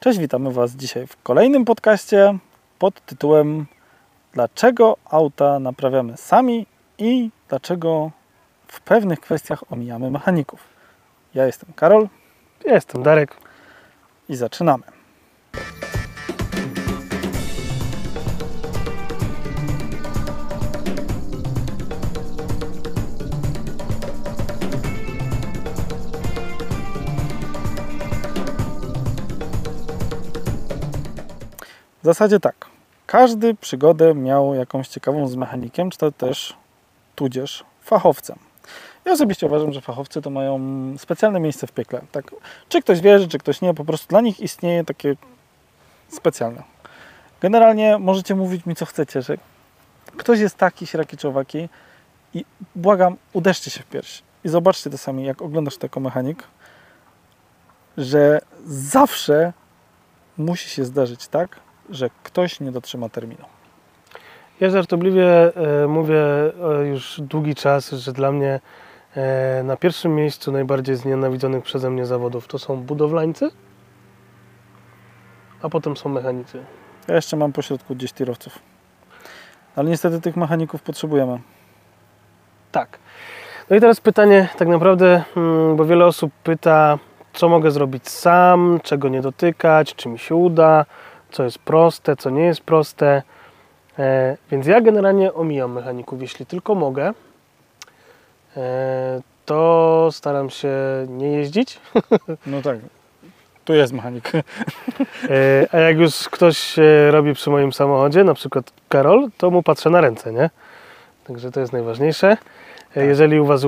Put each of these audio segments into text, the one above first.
Cześć, witamy Was dzisiaj w kolejnym podcaście pod tytułem Dlaczego auta naprawiamy sami i dlaczego w pewnych kwestiach omijamy mechaników. Ja jestem Karol Ja jestem Darek. i zaczynamy. Zasadzie tak. Każdy przygodę miał jakąś ciekawą z mechanikiem, czy to też tudzież fachowcem. Ja osobiście uważam, że fachowcy to mają specjalne miejsce w piekle. Tak, czy ktoś wierzy, czy ktoś nie, po prostu dla nich istnieje takie specjalne. Generalnie możecie mówić mi co chcecie, że ktoś jest taki, śraki czy i błagam, uderzcie się w pierś i zobaczcie to sami, jak oglądasz to jako mechanik, że zawsze musi się zdarzyć tak, że ktoś nie dotrzyma terminu. Ja żartobliwie e, mówię e, już długi czas, że dla mnie e, na pierwszym miejscu najbardziej znienawidzonych przeze mnie zawodów to są budowlańcy, a potem są mechanicy. Ja jeszcze mam pośrodku gdzieś tirowców. Ale niestety tych mechaników potrzebujemy. Tak. No i teraz pytanie tak naprawdę, mm, bo wiele osób pyta, co mogę zrobić sam, czego nie dotykać, czy mi się uda, co jest proste, co nie jest proste. E, więc ja generalnie omijam mechaników, jeśli tylko mogę. E, to staram się nie jeździć. No tak. Tu jest mechanik. E, a jak już ktoś robi przy moim samochodzie, na przykład Karol, to mu patrzę na ręce, nie? Także to jest najważniejsze. E, Jeżeli u was,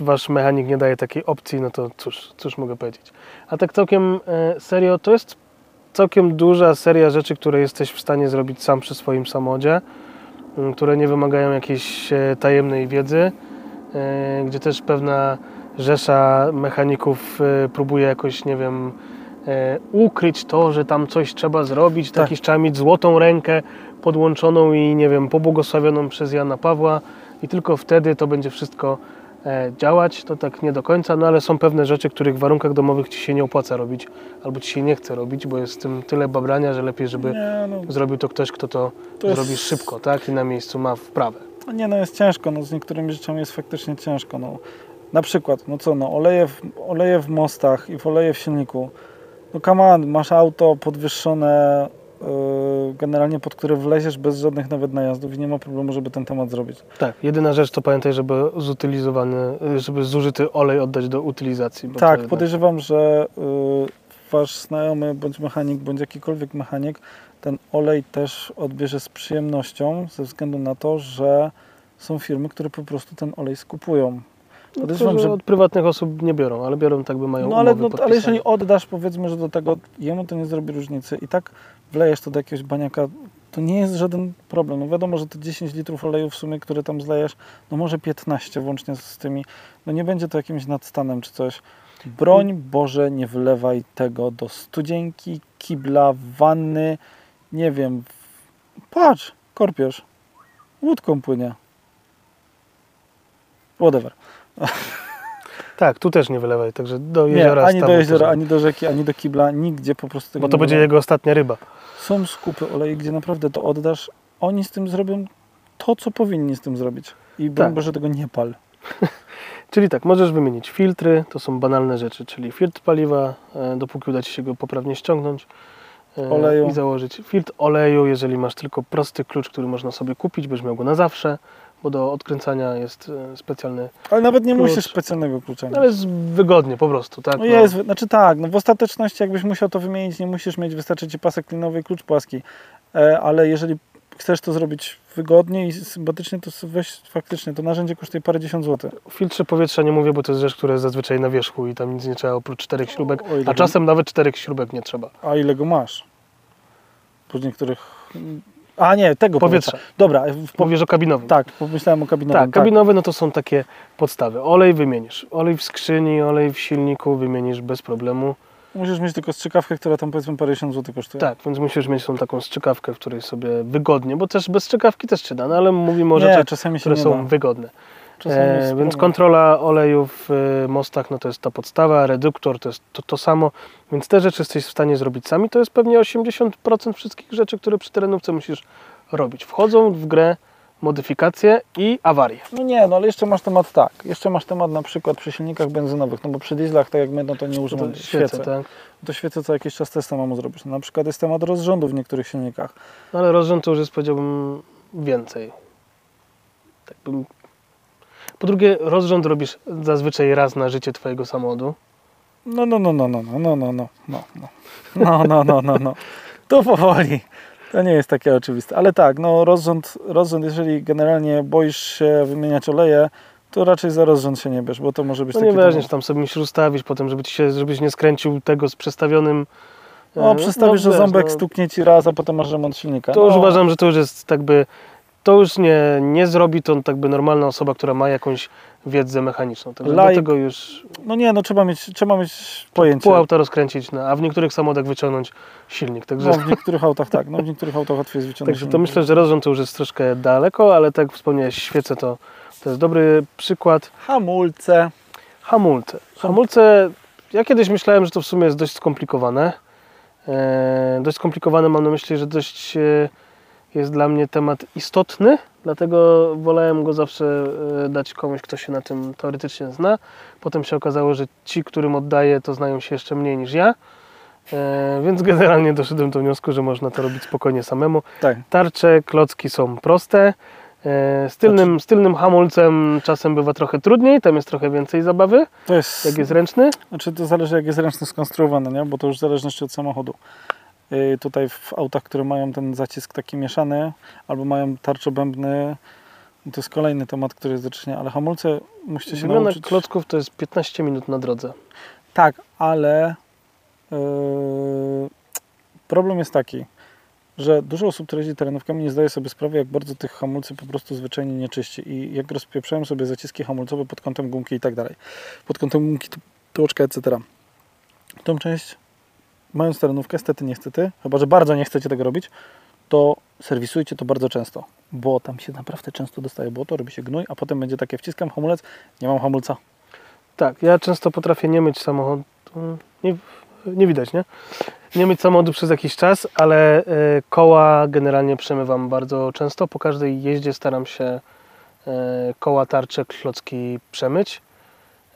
wasz mechanik nie daje takiej opcji, no to cóż, cóż mogę powiedzieć. A tak całkiem serio, to jest całkiem duża seria rzeczy, które jesteś w stanie zrobić sam przy swoim samochodzie, m, które nie wymagają jakiejś e, tajemnej wiedzy, e, gdzie też pewna rzesza mechaników e, próbuje jakoś, nie wiem, ukryć to, że tam coś trzeba zrobić, Tak. tak. trzeba mieć złotą rękę podłączoną i nie wiem, pobłogosławioną przez Jana Pawła i tylko wtedy to będzie wszystko działać, to tak nie do końca, no ale są pewne rzeczy, których w warunkach domowych Ci się nie opłaca robić, albo Ci się nie chce robić, bo jest tym tyle babrania, że lepiej, żeby Nie no, zrobił to ktoś, kto to, To jest- zrobi szybko, tak, i na miejscu ma wprawę. nie no, jest ciężko. No, z niektórymi rzeczami jest faktycznie ciężko. No. Na przykład, no co, no, oleje w, oleje w mostach i w oleje w silniku. No come on, masz auto podwyższone, generalnie pod które wleziesz bez żadnych nawet najazdów i nie ma problemu, żeby ten temat zrobić. Tak, jedyna rzecz to pamiętaj, żeby zutylizowany, żeby zużyty olej oddać do utylizacji. Tak, jednak- podejrzewam, że y, wasz znajomy bądź mechanik, bądź jakikolwiek mechanik ten olej też odbierze z przyjemnością ze względu na to, że są firmy, które po prostu ten olej skupują. No, podejrzewam, że od prywatnych osób nie biorą, ale biorą tak, by mają No ale, no, ale jeżeli oddasz powiedzmy, że do tego jemu to nie zrobi różnicy i tak wlejesz to do jakiegoś baniaka, to nie jest żaden problem. No wiadomo, że te 10 litrów oleju w sumie, które tam zlejesz, no może 15 włącznie z tymi, no nie będzie to jakimś nadstanem czy coś. Broń Boże, nie wlewaj tego do studzienki, kibla, wanny, nie wiem. Patrz, korpiosz, łódką płynie. Whatever. Tak, tu też nie wylewaj, także do Nie, jeziora ani do jeziora, też nie. ani do rzeki, ani do kibla, nigdzie po prostu tego Bo to nie będzie wylewaj. jego ostatnia ryba. Są skupy oleju, gdzie naprawdę to oddasz, oni z tym zrobią to, co powinni z tym zrobić. I Tak. Boże, tego nie pal. Czyli tak, możesz wymienić filtry, to są banalne rzeczy, czyli filtr paliwa, e, dopóki uda Ci się go poprawnie ściągnąć e, Oleju. i założyć. Filtr oleju, jeżeli masz tylko prosty klucz, który można sobie kupić, będziesz miał go na zawsze, bo do odkręcania jest e, specjalny, Ale nawet nie Klucz. musisz specjalnego klucza ale jest wygodnie po prostu, tak? No jest, znaczy tak, no w ostateczności jakbyś musiał to wymienić, nie musisz mieć, wystarczy Ci pasek klinowy i klucz płaski. E, ale jeżeli chcesz to zrobić wygodnie i sympatycznie, to weź faktycznie, to narzędzie kosztuje parędziesiąt złotych. O filtrze powietrza nie mówię, bo to jest rzecz, która jest zazwyczaj na wierzchu i tam nic nie trzeba oprócz czterech śrubek, a go- czasem nawet czterech śrubek nie trzeba. A ile go masz? Po niektórych... A nie, tego powietrza. Powietrza. Dobra, w, Mówisz o kabinowym. tak, pomyślałem o kabinowym. Tak, kabinowy no to są takie podstawy. Olej wymienisz. Olej w skrzyni, olej w silniku wymienisz bez problemu. Musisz mieć tylko strzykawkę, która tam powiedzmy parędziesiąt złotych kosztuje. Tak, więc musisz mieć tą taką strzykawkę, w której sobie wygodnie, bo też bez strzykawki też się da, no ale mówimy o nie, rzeczach, czasami się które są da. wygodne. E, więc kontrola oleju w e, mostach no to jest ta podstawa, reduktor to jest to, to samo, więc te rzeczy jesteś w stanie zrobić sami. To jest pewnie 80% wszystkich rzeczy, które przy terenówce musisz robić. Wchodzą w grę modyfikacje i awarie. No nie, no ale jeszcze masz temat tak. Jeszcze masz temat na przykład przy silnikach benzynowych, no bo przy dieslach, tak jak my, no to nie To używamy świece, świece. tak? To świece co jakiś czas też samemu zrobisz. No, na przykład jest temat rozrządu w niektórych silnikach. No ale rozrząd to już jest powiedziałbym więcej. Tak bym... Po drugie, rozrząd robisz zazwyczaj raz na życie twojego samochodu. No, no, no, no, no, no, no, no, no, no, no, no, no, no, no, no. To powoli. To nie jest takie oczywiste. Ale tak, no rozrząd, rozrząd, jeżeli generalnie boisz się wymieniać oleje, to raczej za rozrząd się nie bierz, bo to może być No taki nie weźmiesz, temat. tam sobie musisz ustawić potem, żeby ci się, żebyś nie skręcił tego z przestawionym... No, e, przestawisz, że wiesz, ząbek no, stuknie ci raz, a potem masz remont silnika. To już no, uważam, że to już jest tak by... To już nie, nie zrobi to tak by normalna osoba, która ma jakąś wiedzę mechaniczną. Także do tego już No nie, no trzeba mieć, trzeba mieć pojęcie. pół auta rozkręcić, no, a w niektórych samochodach wyciągnąć silnik. Także, No, w niektórych autach tak, no w niektórych autach łatwiej jest wyciągnąć. także to myślę, że rozrząd to już jest troszkę daleko, ale tak jak wspomniałeś, świece to, to jest dobry przykład. Hamulce. Hamulce. Hamulce, ja kiedyś myślałem, że to w sumie jest dość skomplikowane. E, dość skomplikowane mam na myśli, że dość e, jest dla mnie temat istotny, dlatego wolałem go zawsze e, dać komuś, kto się na tym teoretycznie zna. Potem się okazało, że ci, którym oddaję, to znają się jeszcze mniej niż ja. E, więc generalnie doszedłem do wniosku, że można to robić spokojnie samemu. Tak. Tarcze, klocki są proste. E, Z tylnym, z tylnym hamulcem czasem bywa trochę trudniej, tam jest trochę więcej zabawy, To jest, jak jest ręczny. Znaczy to zależy jak jest ręcznie skonstruowany, nie? bo to już w zależności od samochodu. Yy, tutaj w autach, które mają ten zacisk taki mieszany, albo mają tarczobębny, to jest kolejny temat, który jest do czynienia, ale hamulce musicie się Wymiana nauczyć. klocków to jest 15 minut na drodze. Tak, ale yy, problem jest taki, że dużo osób, które jeździ terenówkami nie zdaje sobie sprawy, jak bardzo tych hamulcy po prostu zwyczajnie nie czyści i jak rozpieprzałem sobie zaciski hamulcowe pod kątem gumki i tak dalej, pod kątem gumki, tłoczka, etc. Tą część, mając terenówkę, niestety, niestety, chyba, że bardzo nie chcecie tego robić, to serwisujcie to bardzo często, bo tam się naprawdę często dostaje błoto, robi się gnój, a potem będzie takie wciskam hamulec, nie mam hamulca. Tak, ja często potrafię nie mieć samochodu. Nie, nie widać, nie? Nie mieć samochodu przez jakiś czas, ale e, koła generalnie przemywam bardzo często. Po każdej jeździe staram się e, koła, tarcze, klocki przemyć.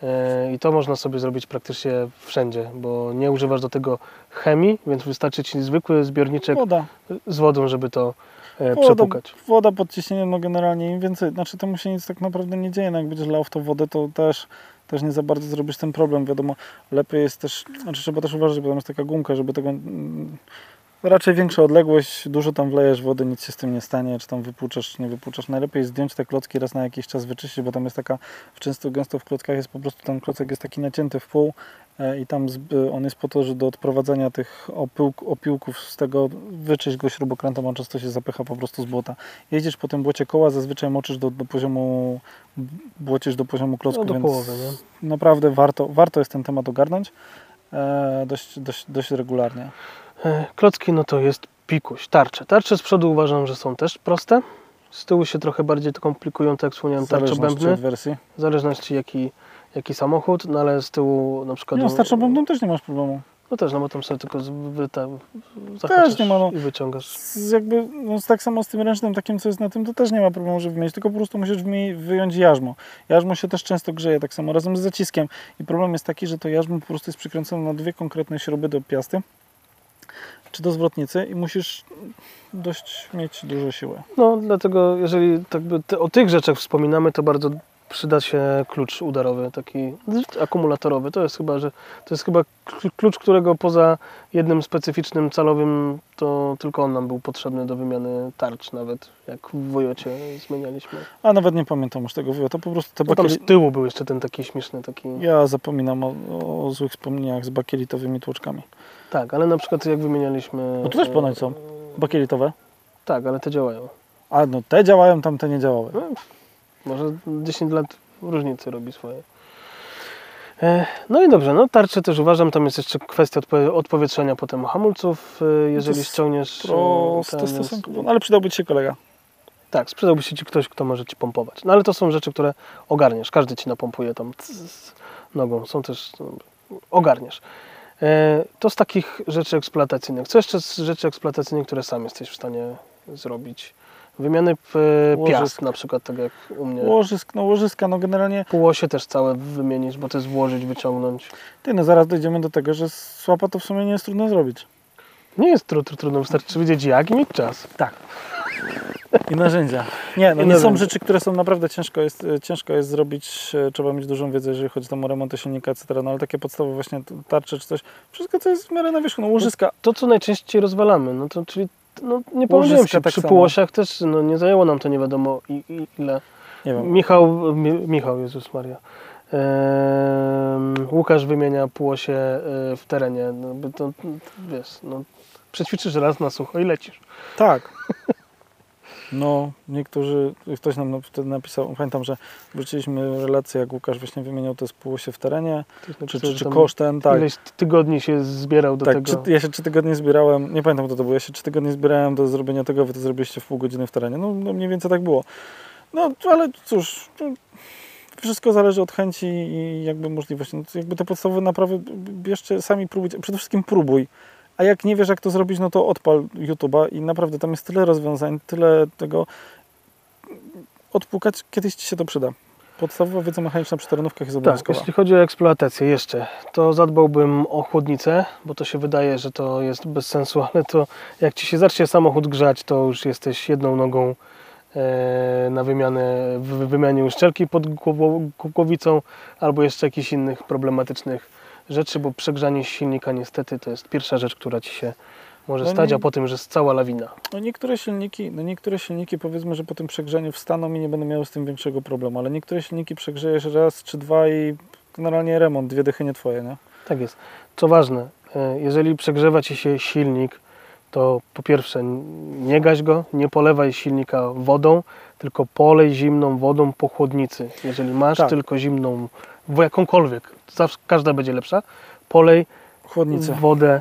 E, I to można sobie zrobić praktycznie wszędzie, bo nie używasz do tego chemii, więc wystarczy Ci zwykły zbiorniczek Woda. z wodą, żeby to e, Woda, przepukać. woda pod ciśnieniem, no generalnie im więcej, znaczy temu się nic tak naprawdę nie dzieje, no jak będziesz lał w tą wodę, to też, też nie za bardzo zrobisz ten problem, wiadomo, lepiej jest też, znaczy trzeba też uważać, bo tam jest taka gumka, żeby tego, mm, raczej większa odległość, dużo tam wlejesz wody, nic się z tym nie stanie, czy tam wypłuczasz, czy nie wypłuczasz, najlepiej zdjąć te klocki raz na jakiś czas wyczyścić, bo tam jest taka, często gęsto w klockach jest po prostu, ten klocek jest taki nacięty w pół, e, i tam zb- on jest po to, że do odprowadzania tych opyłk, opiłków z tego wyczyść go śrubokrętem, on często się zapycha po prostu z błota. Jeździsz po tym błocie koła, zazwyczaj moczysz do, do poziomu, błocisz do poziomu klocku, No, do więc połowy, naprawdę warto, warto jest ten temat ogarnąć e, dość, dość, dość regularnie. E, Klocki no to jest pikuś, tarcze. Tarcze z przodu uważam, że są też proste. Z tyłu się trochę bardziej to komplikują, tak jak wspomniałem, zależności tarczobębny. od wersji. W zależności jaki, jaki samochód, no ale z tyłu na przykład... Nie, z tarczobębną też nie masz problemu. No też, no bo tam sobie tylko z, wy, ta, Też nie ma, no. i wyciągasz. Z jakby, no, tak samo z tym ręcznym takim, co jest na tym, to też nie ma problemu, żeby mieć, tylko po prostu musisz wyjąć jarzmo. Jarzmo się też często grzeje, tak samo razem z zaciskiem. I problem jest taki, że to jarzmo po prostu jest przykręcone na dwie konkretne śruby do piasty, czy do zwrotnicy i musisz dość mieć dużo siły. No dlatego jeżeli tak by te, o tych rzeczach wspominamy, to bardzo przyda się klucz udarowy, taki akumulatorowy. To jest chyba, że to jest chyba kl- klucz, którego poza jednym specyficznym calowym, to tylko on nam był potrzebny do wymiany tarcz nawet, jak w Wojocie zmienialiśmy. A nawet nie pamiętam już tego, to po prostu te Bo tam bakieli... z tyłu był jeszcze ten taki śmieszny, taki... Ja zapominam o, o złych wspomnieniach z bakielitowymi tłoczkami. Tak, ale na przykład jak wymienialiśmy... No tu też ponoć są. Bakielitowe. Tak, ale te działają. A no te działają, tamte nie działały. No, może 10 lat różnicy robi swoje. E, No i dobrze, no tarcze też uważam, tam jest jeszcze kwestia odpo- odpowietrzenia potem hamulców, e, jeżeli ściągniesz... e, Proste ten, stosunkowo, no, ale przydałby Ci się kolega. Tak, sprzedałby się ci ktoś, kto może ci pompować. No ale to są rzeczy, które ogarniesz. Każdy ci napompuje tam nogą. Są też. no, Ogarniesz. E, To z takich rzeczy eksploatacyjnych. Co jeszcze z rzeczy eksploatacyjnych, które sam jesteś w stanie zrobić? Wymiany e, Łożysk. piast, na przykład, tak jak u mnie. Łożysk, no łożyska, no generalnie, Półosie też całe wymienić, bo to jest włożyć, wyciągnąć. ty no zaraz dojdziemy do tego, że słapa to w sumie nie jest trudno zrobić. Nie jest tru, tru, trudno, wystarczy wiedzieć jak i mieć czas. Tak. I narzędzia. Nie, no I nie są rzeczy, które są naprawdę ciężko jest, e, ciężko jest zrobić. e, Trzeba mieć dużą wiedzę, jeżeli chodzi tam o remonty silnika, etc. No ale takie podstawowe właśnie tarcze czy coś. Wszystko co jest w miarę na wierzchu. No łożyska. To, co najczęściej rozwalamy, no to czyli no, nie pomyliłem się, tak przy półosiach też no, nie zajęło nam to nie wiadomo i, i ile. Nie wiem. Michał, Mi, Michał, Jezus Maria. Ehm, Łukasz wymienia półosie e, w terenie. No, to, wiesz, no, przećwiczysz raz na sucho i lecisz. Tak. No, niektórzy, ktoś nam wtedy napisał, pamiętam, że wróciliśmy relację, jak Łukasz właśnie wymieniał to spółosie w terenie, Ktoś czy, czy, czy kosztem, tak. Ileś tygodni się zbierał do Tak, tego. czy, ja się trzy tygodnie zbierałem, nie pamiętam kto to był, ja się trzy tygodnie zbierałem do zrobienia tego, wy to zrobiliście w pół godziny w terenie. No, no mniej więcej tak było. No ale cóż, no, wszystko zależy od chęci i jakby możliwości. No, jakby te podstawowe naprawy bierzcie, sami próbujcie, przede wszystkim próbuj. A jak nie wiesz jak to zrobić, no to odpal YouTube'a i naprawdę tam jest tyle rozwiązań, tyle tego. Odpukać, kiedyś Ci się to przyda. Podstawowa wiedza mechaniczna przy terenówkach jest Tak, obowiązkowa. jeśli chodzi o eksploatację jeszcze, to zadbałbym o chłodnicę, bo to się wydaje, że to jest bez sensu, ale to jak Ci się zacznie samochód grzać, to już jesteś jedną nogą e, na wymianę, w wymianie uszczelki pod głowicą albo jeszcze jakichś innych problematycznych rzeczy, bo przegrzanie silnika niestety to jest pierwsza rzecz, która Ci się może No stać, nie- a potem już jest cała lawina. No niektóre silniki, no niektóre silniki powiedzmy, że po tym przegrzaniu wstaną i nie będą miały z tym większego problemu, ale niektóre silniki przegrzejesz raz czy dwa i generalnie remont, dwie dychy nie twoje, nie? Tak jest. Co ważne, e, jeżeli przegrzewa Ci się silnik, to po pierwsze nie gaś go, nie polewaj silnika wodą, tylko polej zimną wodą po chłodnicy. Jeżeli masz Tak. tylko zimną, w jakąkolwiek, każda będzie lepsza, polej Chłodnicy. wodę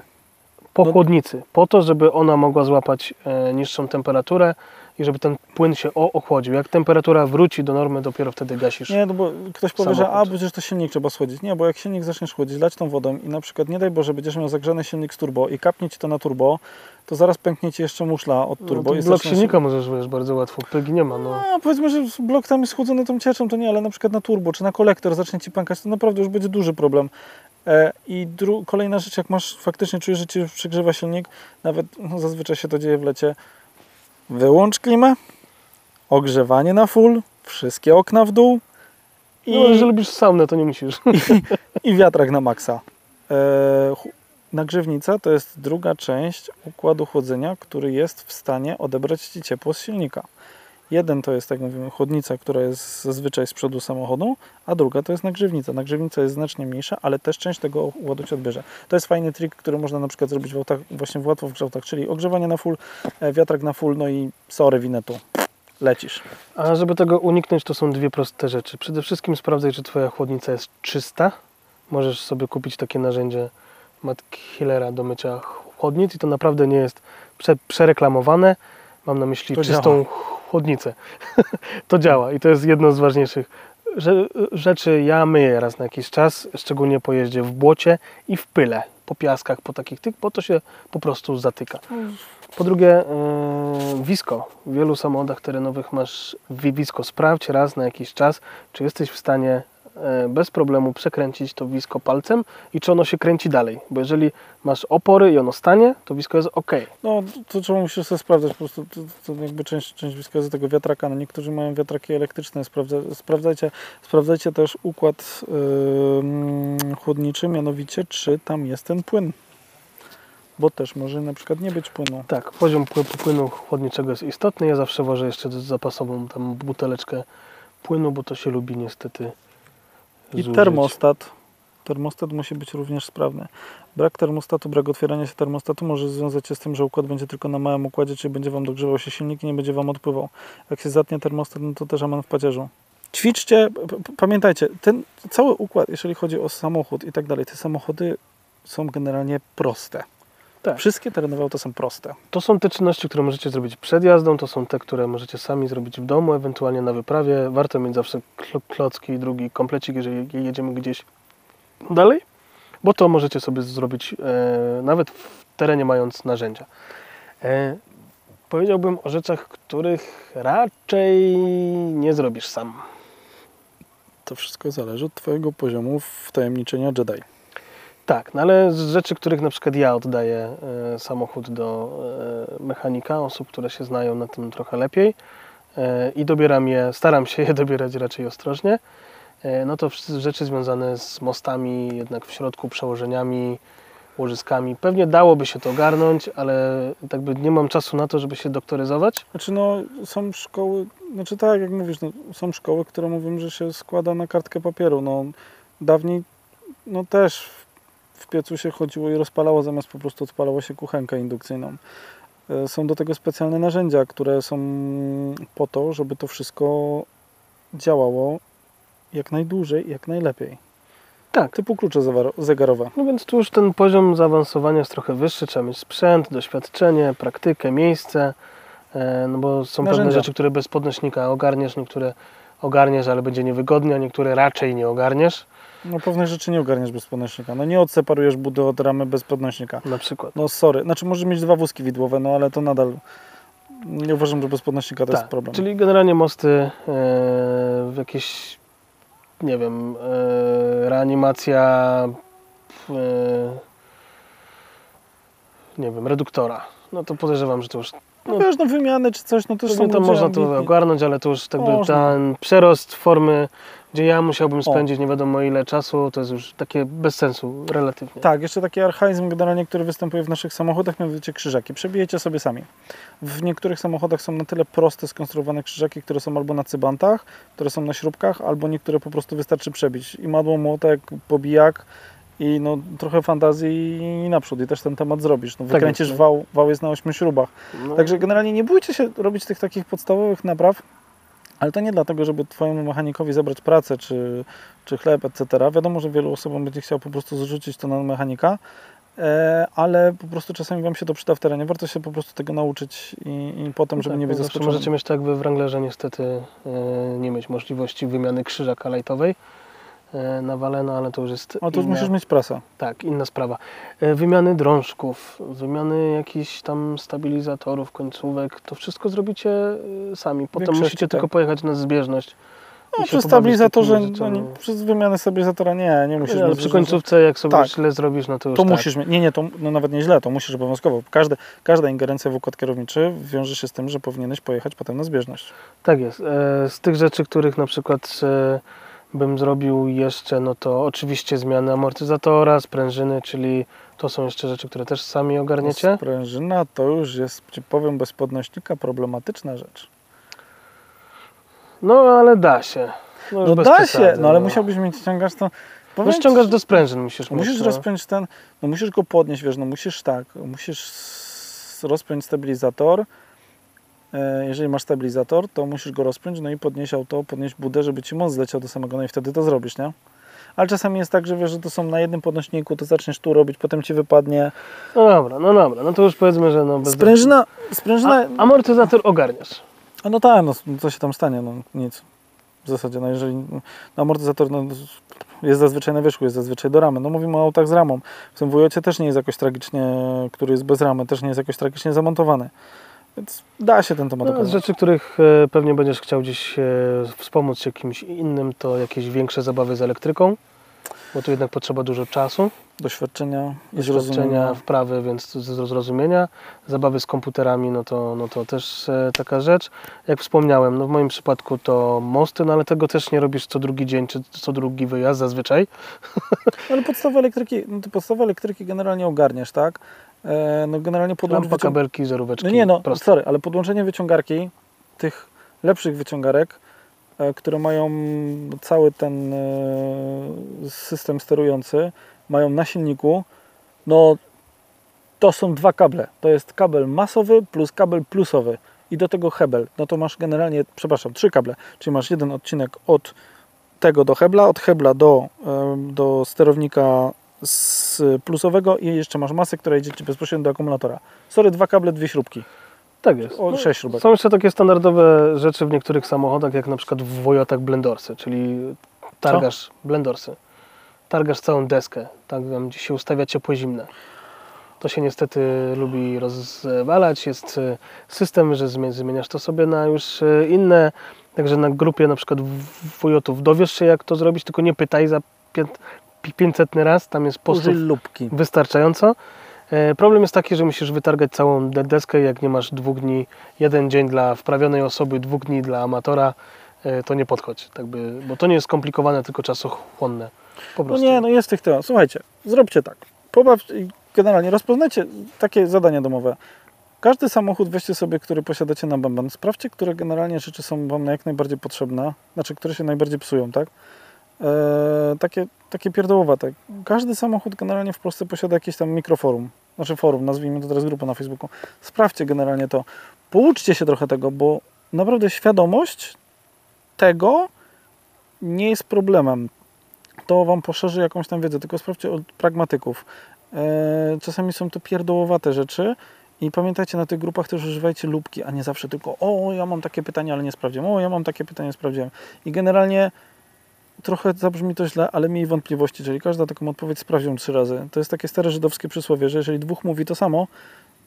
po No- chłodnicy, po to, żeby ona mogła złapać e, niższą temperaturę i żeby ten płyn się ochłodził. Jak temperatura wróci do normy, dopiero wtedy gasisz. Nie, no bo ktoś powie, że a, Samochód. przecież to silnik trzeba schłodzić. Nie, bo jak silnik zaczniesz chłodzić, lać tą wodą i na przykład, nie daj Boże, będziesz miał zagrzany silnik z turbo i kapnie Ci to na turbo, to zaraz pęknie Ci jeszcze muszla od No, turbo. to i blok silnika możesz wiesz, bardzo łatwo, pygi nie ma. No. No, powiedzmy, że blok tam jest schłodzony tą cieczą, to nie, ale na przykład na turbo czy na kolektor zacznie Ci pękać, to naprawdę już będzie duży problem. E, I kolejna rzecz, jak masz faktycznie czujesz, że Ci przegrzewa silnik, nawet no, zazwyczaj się to dzieje w lecie, wyłącz klimę, ogrzewanie na full, wszystkie okna w dół i, No, jeżeli lubisz saunę, to nie musisz. i wiatrak na maksa. E, chu- nagrzewnica to jest druga część układu chłodzenia, który jest w stanie odebrać Ci ciepło z silnika. Jeden to jest, tak mówimy, chłodnica, która jest zazwyczaj z przodu samochodu, a druga to jest nagrzewnica. Nagrzewnica jest znacznie mniejsza, ale też część tego układu Ci odbierze. To jest fajny trik, który można na przykład zrobić w autach, właśnie w łatwo w kształtach, czyli ogrzewanie na full, e, wiatrak na full, no i sorry, winę tu. Lecisz. A żeby tego uniknąć, to są dwie proste rzeczy. Przede wszystkim sprawdzaj, czy Twoja chłodnica jest czysta. Możesz sobie kupić takie narzędzie Matt Hillera do mycia chłodnic i to naprawdę nie jest prze, przereklamowane. Mam na myśli To czystą chłodnicę. to działa i to jest jedno z ważniejszych rze- rzeczy. Ja myję raz na jakiś czas, szczególnie po jeździe w błocie i w pyle, po piaskach, po takich tych, bo to się po prostu zatyka. Po drugie, yy, wisko. W wielu samochodach terenowych masz wi- wisko. Sprawdź raz na jakiś czas, czy jesteś w stanie bez problemu przekręcić to wisko palcem i czy ono się kręci dalej. Bo jeżeli masz opory i ono stanie, to wisko jest ok. No, to trzeba musisz sobie sprawdzać po prostu, to, to jakby część, część wskazy tego wiatraka, no niektórzy mają wiatraki elektryczne, sprawdza, sprawdzajcie, sprawdzajcie też układ yy, chłodniczy, mianowicie czy tam jest ten płyn, bo też może na przykład nie być płynu. Tak, poziom pły- płynu chłodniczego jest istotny. Ja zawsze wożę jeszcze zapasową tam buteleczkę płynu, bo to się lubi niestety I zużyć. termostat, termostat musi być również sprawny. Brak termostatu, brak otwierania się termostatu może związać się z tym, że układ będzie tylko na małym układzie, czyli będzie Wam dogrzewał się silnik i nie będzie Wam odpływał. Jak się zatnie termostat, no to też aman w padzierzu. Ćwiczcie, pamiętajcie, ten cały układ, jeżeli chodzi o samochód i tak dalej, te samochody są generalnie proste. Tak. Wszystkie terenowe auta są proste. To są te czynności, które możecie zrobić przed jazdą, to są te, które możecie sami zrobić w domu, ewentualnie na wyprawie. Warto mieć zawsze klo- klocki, drugi komplecik, jeżeli jedziemy gdzieś dalej, bo to możecie sobie zrobić e, nawet w terenie mając narzędzia. E, powiedziałbym o rzeczach, których raczej nie zrobisz sam. To wszystko zależy od Twojego poziomu wtajemniczenia Jedi. Tak, no ale z rzeczy, których na przykład ja oddaję e, samochód do e, mechanika, osób, które się znają na tym trochę lepiej e, i dobieram je, staram się je dobierać raczej ostrożnie, no to rzeczy związane z mostami, jednak w środku przełożeniami, łożyskami. Pewnie dałoby się to ogarnąć, ale tak by nie mam czasu na to, żeby się doktoryzować. Znaczy no, są szkoły, znaczy tak jak mówisz, no, są szkoły, które mówią, że się składa na kartkę papieru. No, dawniej no też piecu się chodziło i rozpalało, zamiast po prostu odpalało się kuchenkę indukcyjną. E, Są do tego specjalne narzędzia, które są po to, żeby to wszystko działało jak najdłużej jak najlepiej. Tak. Typu klucze zegarowe. No więc tu już ten poziom zaawansowania jest trochę wyższy, trzeba mieć sprzęt, doświadczenie, praktykę, miejsce, e, no bo są pewne Narzędzia. rzeczy, które bez podnośnika ogarniesz, niektóre ogarniesz, ale będzie niewygodnie, a niektóre raczej nie ogarniesz, No pewnych rzeczy nie ogarniesz bez podnośnika. No nie odseparujesz budy od ramy bez podnośnika. na przykład. No sorry, znaczy może mieć dwa wózki widłowe, no ale to nadal nie uważam, że bez podnośnika to jest problem. Tak, czyli generalnie mosty, e, w jakieś, nie wiem, e, reanimacja, e, nie wiem, reduktora. No to podejrzewam, że to już No wiesz, no wymiany czy coś, no Pewnie są to można to ambitni. ogarnąć, ale to już tak by ten przerost formy, gdzie ja musiałbym spędzić nie wiadomo ile czasu, to jest już takie bez sensu relatywnie. Tak, jeszcze taki archaizm generalnie, który występuje w naszych samochodach, mianowicie krzyżaki. Przebijecie sobie sami. W niektórych samochodach są na tyle proste skonstruowane krzyżaki, które są albo na cybantach, które są na śrubkach, albo niektóre po prostu wystarczy przebić. I madło, młotek, pobijak i no, trochę fantazji i naprzód. I też ten temat zrobisz. No, Tak wykręcisz no. wał, wał jest na ośmiu śrubach. No, Także generalnie nie bójcie się robić tych takich podstawowych napraw, ale to nie dlatego, żeby twojemu mechanikowi zabrać pracę czy, czy chleb, etc. Wiadomo, że wielu osobom będzie chciał po prostu zrzucić to na mechanika, e, ale po prostu czasami Wam się to przyda w terenie. Warto się po prostu tego nauczyć i, i potem, żeby tak, nie być no zaskoczonym. Możecie mieć tak, by w Wranglerze niestety e, nie mieć możliwości wymiany krzyżaka lightowej e, na wale, no ale to już jest Ale to już inna, musisz mieć prasę. tak, inna sprawa. E, wymiany drążków, wymiany jakichś tam stabilizatorów, końcówek, to wszystko zrobicie e, sami. Potem Większości musicie tak. tylko pojechać na zbieżność. No, przy stabilizatorze, no, nie, przez wymianę stabilizatora nie, nie musisz Nie, ale przy końcówce, jak sobie Tak. źle zrobisz, no to już To tak. musisz. Nie, nie, to no nawet nie źle, to musisz obowiązkowo. Każde, każda ingerencja w układ kierowniczy wiąże się z tym, że powinieneś pojechać potem na zbieżność. Tak jest. E, Z tych rzeczy, których na przykład e, bym zrobił jeszcze, no to oczywiście zmiany amortyzatora, sprężyny, czyli to są jeszcze rzeczy, które też sami ogarniecie. Sprężyna to już jest, ci powiem, bez podnośnika problematyczna rzecz. No ale da się. No, No da przesady, się, no ale musiałbyś mieć ściągacz to. No powiem ściągasz ci, do sprężyn musisz mieć. Musisz no. rozpiąć ten, no musisz go podnieść, wiesz, no musisz tak, musisz rozpiąć stabilizator. E, Jeżeli masz stabilizator, to musisz go rozpiąć, no i podnieść auto, podnieść budę, żeby ci most zleciał do samego, no i wtedy to zrobisz, nie? Ale czasami jest tak, że wiesz, że to są na jednym podnośniku, to zaczniesz tu robić, potem ci wypadnie. No dobra, no dobra, no to już powiedzmy, że no bez... Sprężyna, sprężyna, A, amortyzator ogarniasz. A no tak, no co się tam stanie, no nic. W zasadzie, no jeżeli no, amortyzator no, jest zazwyczaj na wierzchu, jest zazwyczaj do ramy. No mówimy o autach z ramą. W tym Wujocie też nie jest jakoś tragicznie, który jest bez ramy, też nie jest jakoś tragicznie zamontowany. Więc da się ten temat No, z rzeczy, których e, pewnie będziesz chciał gdzieś e, wspomóc się kimś innym, to jakieś większe zabawy z elektryką, bo tu jednak potrzeba dużo czasu. Doświadczenia i doświadczenia, wprawy, więc zrozumienia. Zabawy z komputerami, no to, no to też e, taka rzecz. Jak wspomniałem, no w moim przypadku to mosty, no ale tego też nie robisz co drugi dzień, czy co drugi wyjazd zazwyczaj. Ale podstawy elektryki, no to podstawy elektryki generalnie ogarniesz, tak? E, no generalnie podłącz Lampa, wycią- kabelki, zeróweczki. No nie, no, proste. sorry, ale podłączenie wyciągarki, tych lepszych wyciągarek, e, które mają cały ten e, system sterujący, mają na silniku, no to są dwa kable. To jest kabel masowy plus kabel plusowy i do tego hebel. No to masz generalnie, przepraszam, trzy kable, czyli masz jeden odcinek od tego do hebla, od hebla do, do sterownika z plusowego i jeszcze masz masę, która idzie Ci bezpośrednio do akumulatora. Sorry, dwa kable, dwie śrubki. Tak jest. O, No, sześć śrubek. Są jeszcze takie standardowe rzeczy w niektórych samochodach, jak na przykład w Wojotach Blendorsy, czyli targasz Blendorsy. Targasz całą deskę, tak tam gdzie się ustawia ciepło-zimne. To się niestety lubi rozwalać. Jest e, system, że zmie- zmieniasz to sobie na już e, inne. Także na grupie na przykład w- Wojotów dowiesz się jak to zrobić, tylko nie pytaj za 500 raz, tam jest postów wystarczająco. E, Problem jest taki, że musisz wytargać całą de- deskę, jak nie masz dwóch dni, jeden dzień dla wprawionej osoby, dwóch dni dla amatora, e, to nie podchodź, tak by, bo to nie jest skomplikowane, tylko czasochłonne. Po No prostu. nie, no jest tych temat. Słuchajcie, zróbcie tak. Pobaw, generalnie rozpoznajcie takie zadania domowe. Każdy samochód weźcie sobie, który posiadacie na bęben. Sprawdźcie, które generalnie rzeczy są Wam jak najbardziej potrzebne, znaczy, które się najbardziej psują, tak? Eee, takie, takie pierdołowate. Każdy samochód generalnie w Polsce posiada jakieś tam mikroforum. Znaczy forum, nazwijmy to teraz grupę na Facebooku. Sprawdźcie generalnie to. Pouczcie się trochę tego, bo naprawdę świadomość tego nie jest problemem to Wam poszerzy jakąś tam wiedzę, tylko sprawdźcie od pragmatyków. E, czasami są to pierdołowate rzeczy i pamiętajcie, na tych grupach też używajcie lubki, a nie zawsze tylko o, ja mam takie pytanie, ale nie sprawdziłem, o, ja mam takie pytanie, nie sprawdziłem. I generalnie trochę zabrzmi to źle, ale miej wątpliwości, czyli każda taką odpowiedź sprawdzią trzy razy. To jest takie stare żydowskie przysłowie, że jeżeli dwóch mówi to samo,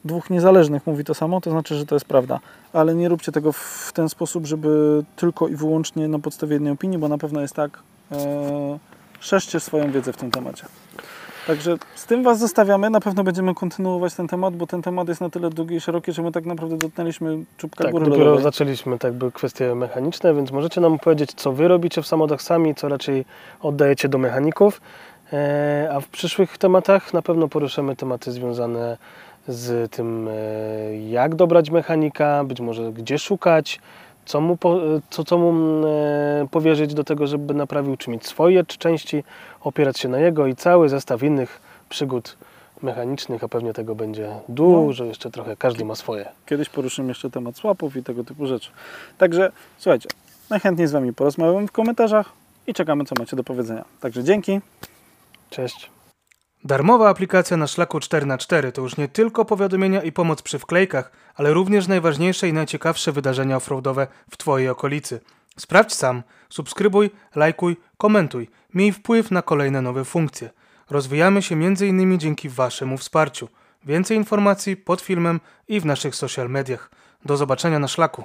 dwóch niezależnych mówi to samo, to znaczy, że to jest prawda. Ale nie róbcie tego w ten sposób, żeby tylko i wyłącznie na podstawie jednej opinii, bo na pewno jest tak, e, szerzcie swoją wiedzę w tym temacie. Także z tym Was zostawiamy. Na pewno będziemy kontynuować ten temat, bo ten temat jest na tyle długi i szeroki, że my tak naprawdę dotknęliśmy czubka Tak, góry dopiero lodowej. zaczęliśmy tak by kwestie mechaniczne, więc możecie nam powiedzieć, co Wy robicie w samochodach sami, co raczej oddajecie do mechaników. E, A w przyszłych tematach na pewno poruszymy tematy związane z tym, e, jak dobrać mechanika, być może gdzie szukać, co mu, co, co mu e, powierzyć do tego, żeby naprawił, czy mieć swoje czy części, opierać się na jego i cały zestaw innych przygód mechanicznych, a pewnie tego będzie dużo, jeszcze trochę, każdy ma swoje. Kiedyś poruszymy jeszcze temat słapów i tego typu rzeczy. Także słuchajcie, najchętniej z Wami porozmawiamy w komentarzach i czekamy, co macie do powiedzenia. Także dzięki. Cześć. Darmowa aplikacja na szlaku 4x4 to już nie tylko powiadomienia i pomoc przy wklejkach, ale również najważniejsze i najciekawsze wydarzenia offroadowe w Twojej okolicy. Sprawdź sam, subskrybuj, lajkuj, komentuj, miej wpływ na kolejne nowe funkcje. Rozwijamy się m.in. dzięki Waszemu wsparciu. Więcej informacji pod filmem i w naszych social mediach. Do zobaczenia na szlaku.